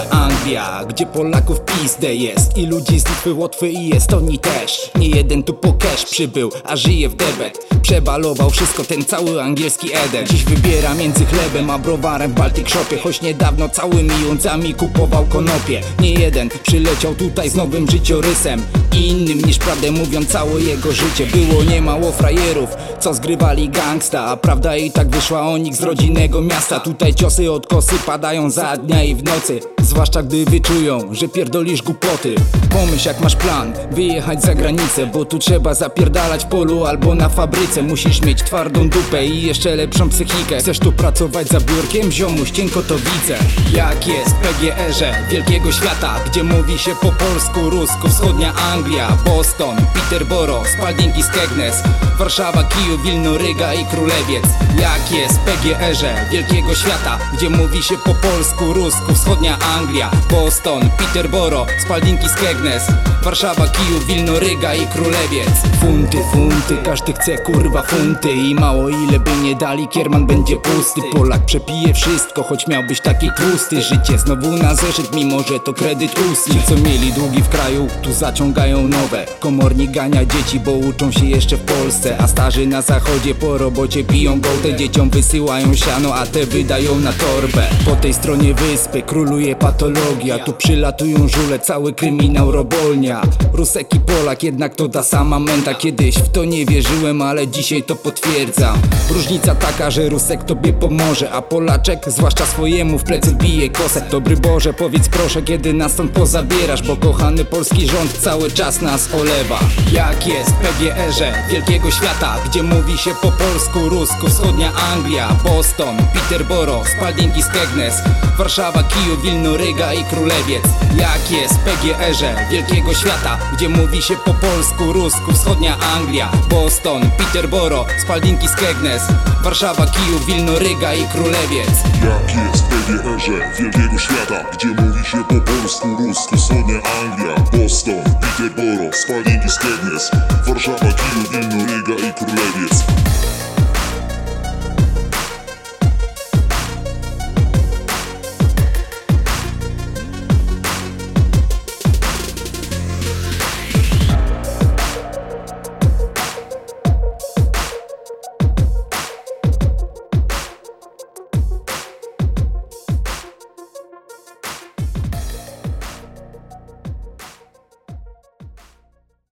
Anglia Gdzie Polaków pizdę jest I ludzi z Litwy, Łotwy i Estonii też. Nie jeden tu po cash przybył, a żyje w debet Przebalował wszystko ten cały angielski Eden. Dziś wybiera między chlebem a browarem w Baltic Shopie Choć niedawno całymi jącami kupował konopie. Nie jeden przyleciał tutaj z nowym życiorysem Innym niż prawdę mówiąc całe jego życie. Było niemało frajerów, co zgrywali gangsta A prawda i tak wyszła o nich z rodzinnego miasta. Tutaj ciosy od kosy padają za dnia i w nocy Zwłaszcza gdy wyczują, że pierdolisz głupoty. Pomyśl jak masz plan, wyjechać za granicę Bo tu trzeba zapierdalać w polu albo na fabryce Musisz mieć twardą dupę i jeszcze lepszą psychikę. Chcesz tu pracować za biurkiem? Ziomuś, cienko to widzę. Jak jest PGR-ze wielkiego świata Gdzie mówi się po polsku, rusku, wschodnia Anglia Boston, Peterborough, Spalding Skegness Warszawa, Kijów, Wilno, Ryga i Królewiec. Jak jest PGR-ze wielkiego świata Gdzie mówi się po polsku, rusku, wschodnia Anglia Boston, Peterborough, Spalding Skegness Warszawa, Kijów, Wilno, Ryga i Królewiec. Funty, funty, każdy chce kurwa funty I mało ile by nie dali, kierman będzie pusty. Polak przepije wszystko, choć miał być taki tłusty. Życie znowu na zeszyt, mimo że to kredyt ustny. Co mieli długi w kraju, tu zaciągają nowe. Komornik gania dzieci, bo uczą się jeszcze w Polsce. A starzy na zachodzie po robocie piją gołtę Dzieciom wysyłają siano, a te wydają na torbę. Po tej stronie wyspy króluje patologia. Tu przylatują żule, cały kryminał robolnia. Rusek i Polak, jednak to ta sama menta Kiedyś w to nie wierzyłem, ale dzisiaj to potwierdzam. Różnica taka, że Rusek tobie pomoże A Polaczek, zwłaszcza swojemu, w plecy bije kosę. Dobry Boże, powiedz proszę, kiedy nas stąd pozabierasz Bo kochany polski rząd cały czas nas olewa. Jak jest PGR-ze wielkiego świata Gdzie mówi się po polsku, rusku, wschodnia Anglia Boston, Peterborough, Spalding i Skegness Warszawa, Kijów, Wilno, Ryga i Królewiec. Jak jest PGR-ze wielkiego świata Gdzie mówi się po polsku, rusku, wschodnia Anglia Boston, Peterborough, Spalding i Skegness Warszawa, Kijów, Wilno, Ryga i Królewiec. Jak jest w PGR-ze wielkiego świata Gdzie mówi się po polsku, rusku, wschodnia Anglia Boston, Peterborough, Spalding i Skegness Warszawa, Kijów, Wilno, Riga i Królewiec